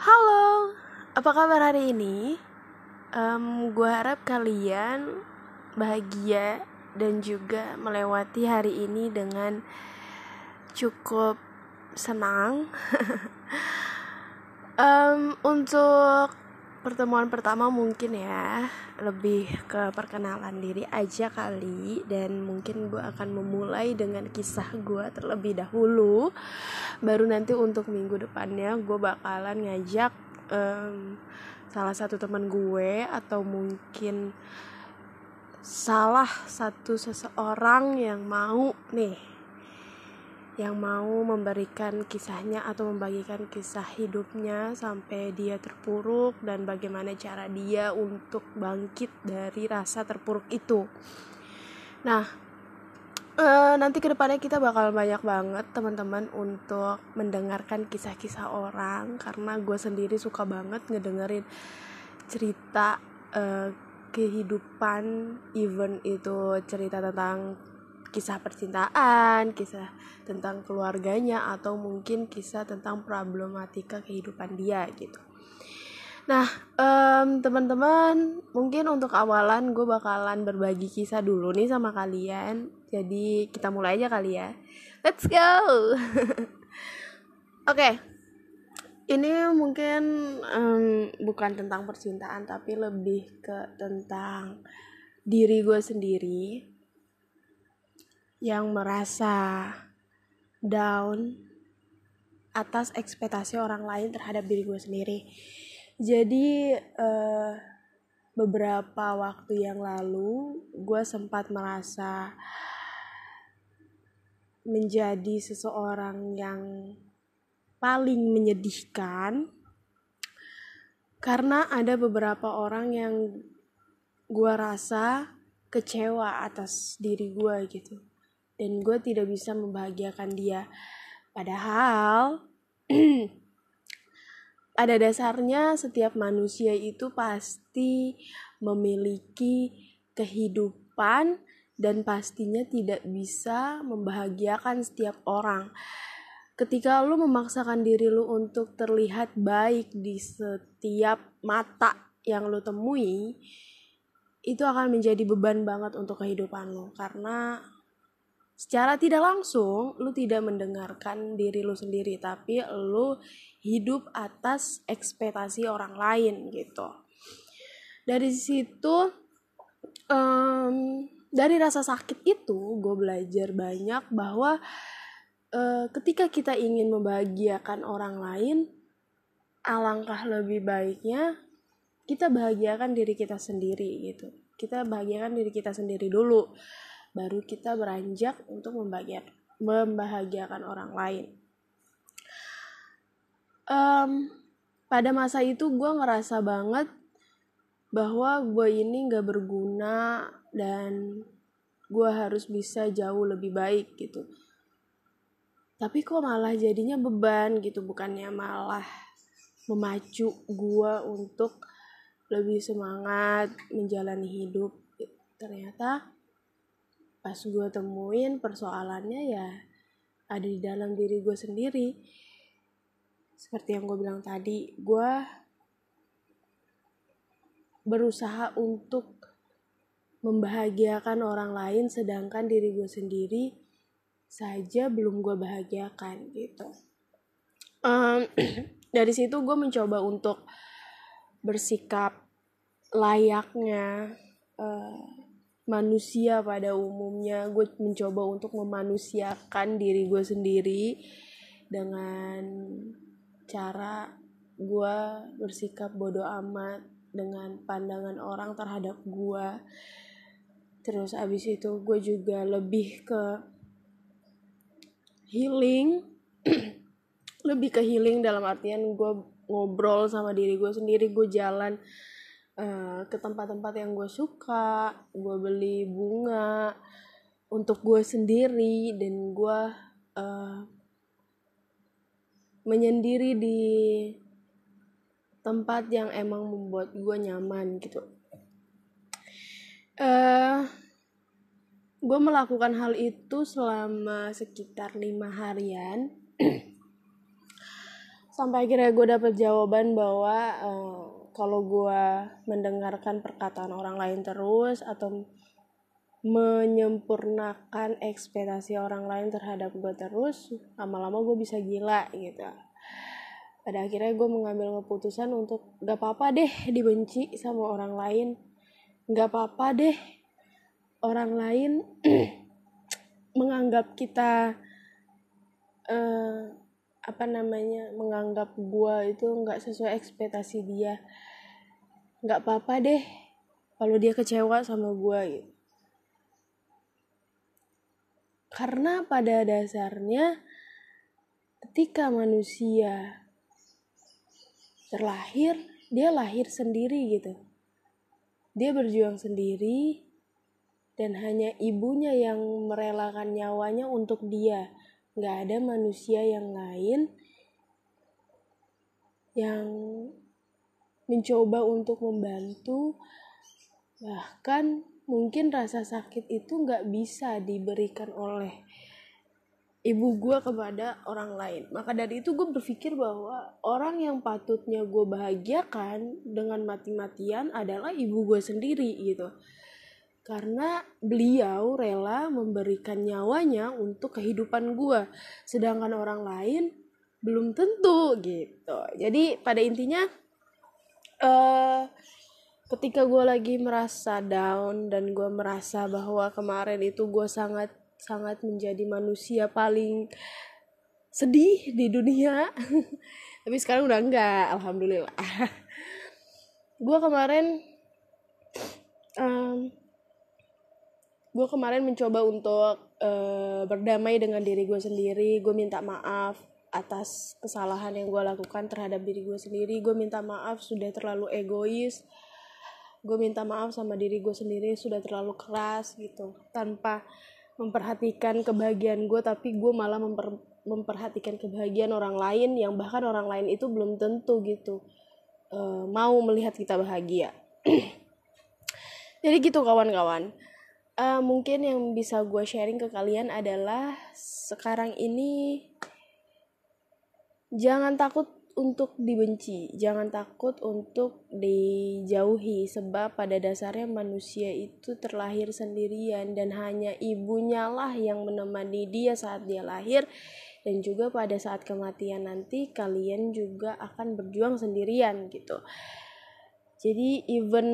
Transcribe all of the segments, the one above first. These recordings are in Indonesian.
Halo, apa kabar hari ini? Um, gue harap kalian bahagia dan juga melewati hari ini dengan cukup senang. um, untuk pertemuan pertama mungkin ya lebih ke perkenalan diri aja kali dan mungkin gue akan memulai dengan kisah gue terlebih dahulu. Baru nanti untuk minggu depannya gue bakalan ngajak um, salah satu teman gue atau mungkin salah satu seseorang yang mau nih yang mau memberikan kisahnya atau membagikan kisah hidupnya sampai dia terpuruk dan bagaimana cara dia untuk bangkit dari rasa terpuruk itu. Nah, e, nanti ke depannya kita bakal banyak banget teman-teman untuk mendengarkan kisah-kisah orang karena gue sendiri suka banget ngedengerin cerita e, kehidupan even itu cerita tentang kisah percintaan, kisah tentang keluarganya atau mungkin kisah tentang problematika kehidupan dia gitu. Nah, um, teman-teman, mungkin untuk awalan gue bakalan berbagi kisah dulu nih sama kalian. Jadi kita mulai aja kali ya. Let's go. Oke, okay. ini mungkin um, bukan tentang percintaan tapi lebih ke tentang diri gue sendiri yang merasa down atas ekspektasi orang lain terhadap diri gue sendiri. Jadi uh, beberapa waktu yang lalu gue sempat merasa menjadi seseorang yang paling menyedihkan karena ada beberapa orang yang gue rasa kecewa atas diri gue gitu dan gue tidak bisa membahagiakan dia padahal ada dasarnya setiap manusia itu pasti memiliki kehidupan dan pastinya tidak bisa membahagiakan setiap orang. Ketika lu memaksakan diri lu untuk terlihat baik di setiap mata yang lu temui, itu akan menjadi beban banget untuk kehidupan lu karena secara tidak langsung lu tidak mendengarkan diri lu sendiri tapi lu hidup atas ekspektasi orang lain gitu. Dari situ um, dari rasa sakit itu gue belajar banyak bahwa uh, ketika kita ingin membahagiakan orang lain alangkah lebih baiknya kita bahagiakan diri kita sendiri gitu. Kita bahagiakan diri kita sendiri dulu baru kita beranjak untuk membahagiakan, orang lain. Um, pada masa itu gue ngerasa banget bahwa gue ini gak berguna dan gue harus bisa jauh lebih baik gitu. Tapi kok malah jadinya beban gitu, bukannya malah memacu gue untuk lebih semangat menjalani hidup. Ternyata pas gue temuin persoalannya ya ada di dalam diri gue sendiri. Seperti yang gue bilang tadi gue berusaha untuk membahagiakan orang lain sedangkan diri gue sendiri saja belum gue bahagiakan gitu. Um, dari situ gue mencoba untuk bersikap layaknya uh, manusia pada umumnya. Gue mencoba untuk memanusiakan diri gue sendiri dengan cara gue bersikap bodoh amat dengan pandangan orang terhadap gue terus abis itu gue juga lebih ke healing. Lebih ke healing dalam artian gue ngobrol sama diri gue sendiri gue jalan uh, ke tempat-tempat yang gue suka gue beli bunga untuk gue sendiri dan gue uh, menyendiri di tempat yang emang membuat gue nyaman gitu. Uh, gue melakukan hal itu selama sekitar lima harian. Sampai akhirnya gue dapet jawaban bahwa uh, kalau gue mendengarkan perkataan orang lain terus atau menyempurnakan ekspektasi orang lain terhadap gue terus lama-lama gue bisa gila gitu. Pada akhirnya gue mengambil keputusan untuk gak apa-apa deh dibenci sama orang lain. Gak apa-apa deh orang lain menganggap kita uh, apa namanya menganggap gue itu nggak sesuai ekspektasi dia nggak apa-apa deh kalau dia kecewa sama gue gitu. Karena pada dasarnya ketika manusia terlahir dia lahir sendiri gitu. Dia berjuang sendiri dan hanya ibunya yang merelakan nyawanya untuk dia. Nggak ada manusia yang lain yang mencoba untuk membantu. Bahkan mungkin rasa sakit itu nggak bisa diberikan oleh ibu gue kepada orang lain. Maka dari itu gue berpikir bahwa orang yang patutnya gue bahagiakan dengan mati-matian adalah ibu gue sendiri gitu. Karena beliau rela memberikan nyawanya untuk kehidupan gue sedangkan orang lain belum tentu gitu. Jadi pada intinya uh, ketika gue lagi merasa down dan gue merasa bahwa kemarin itu gue sangat sangat menjadi manusia paling sedih di dunia tapi sekarang udah enggak alhamdulillah. Gue kemarin um, gue kemarin mencoba untuk uh, berdamai dengan diri gue sendiri gue minta maaf atas kesalahan yang gue lakukan terhadap diri gue sendiri. Gue minta maaf sudah terlalu egois. Gue minta maaf sama diri gue sendiri sudah terlalu keras gitu. Tanpa memperhatikan kebahagiaan gue tapi gue malah memper, memperhatikan kebahagiaan orang lain yang bahkan orang lain itu belum tentu gitu uh, mau melihat kita bahagia. Jadi gitu kawan-kawan. Uh, mungkin yang bisa gue sharing ke kalian adalah sekarang ini jangan takut untuk dibenci, jangan takut untuk dijauhi sebab pada dasarnya manusia itu terlahir sendirian dan hanya ibunya lah yang menemani dia saat dia lahir dan juga pada saat kematian nanti kalian juga akan berjuang sendirian gitu. Jadi even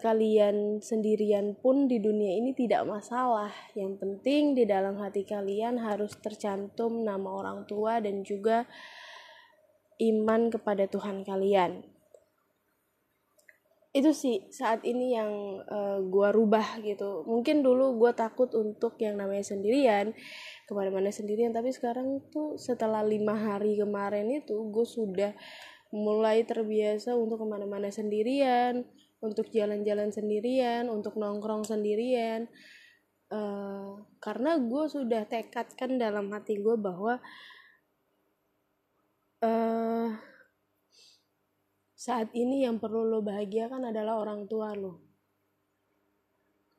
kalian sendirian pun di dunia ini tidak masalah. Yang penting di dalam hati kalian harus tercantum nama orang tua dan juga iman kepada Tuhan kalian. Itu sih saat ini yang uh, eh, gue rubah gitu. Mungkin dulu gue takut untuk yang namanya sendirian ke mana-mana sendirian tapi sekarang tuh setelah lima hari kemarin itu gue sudah mulai terbiasa untuk ke mana-mana sendirian untuk jalan-jalan sendirian untuk nongkrong sendirian. Uh, karena gue sudah tekadkan dalam hati gue bahwa saat ini yang perlu lo bahagiakan adalah orang tua lo.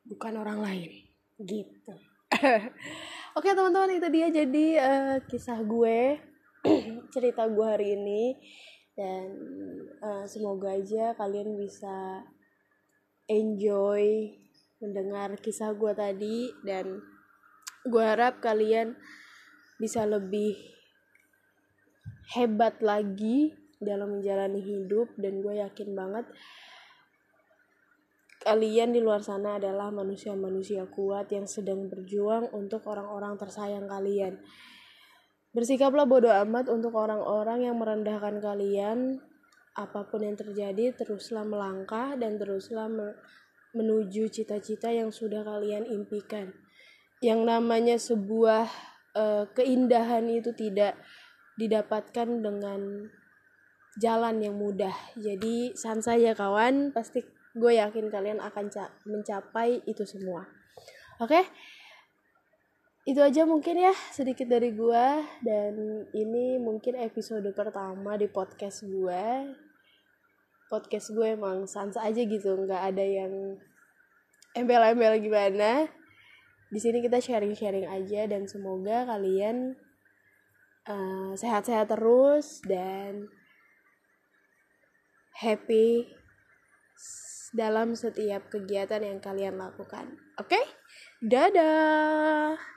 Bukan orang lain. Gitu. Oke teman-teman itu dia. Jadi uh, kisah gue cerita gue hari ini. Dan uh, semoga aja kalian bisa enjoy mendengar kisah gue tadi. Dan gue harap kalian bisa lebih hebat lagi dalam menjalani hidup dan gue yakin banget kalian di luar sana adalah manusia-manusia kuat yang sedang berjuang untuk orang-orang tersayang kalian. Bersikaplah bodoh amat untuk orang-orang yang merendahkan kalian. Apa pun yang terjadi, teruslah melangkah dan teruslah menuju cita-cita yang sudah kalian impikan. Yang namanya sebuah uh, keindahan itu tidak didapatkan dengan jalan yang mudah. Jadi san saja kawan, pasti gue yakin kalian akan mencapai itu semua. Oke? Okay? Itu aja mungkin ya sedikit dari gue dan ini mungkin episode pertama di podcast gue. Podcast gue emang sans aja gitu, nggak ada yang embel-embel gimana. Di sini kita sharing-sharing aja dan semoga kalian uh, sehat-sehat terus dan happy dalam setiap kegiatan yang kalian lakukan. Oke, okay? dadah.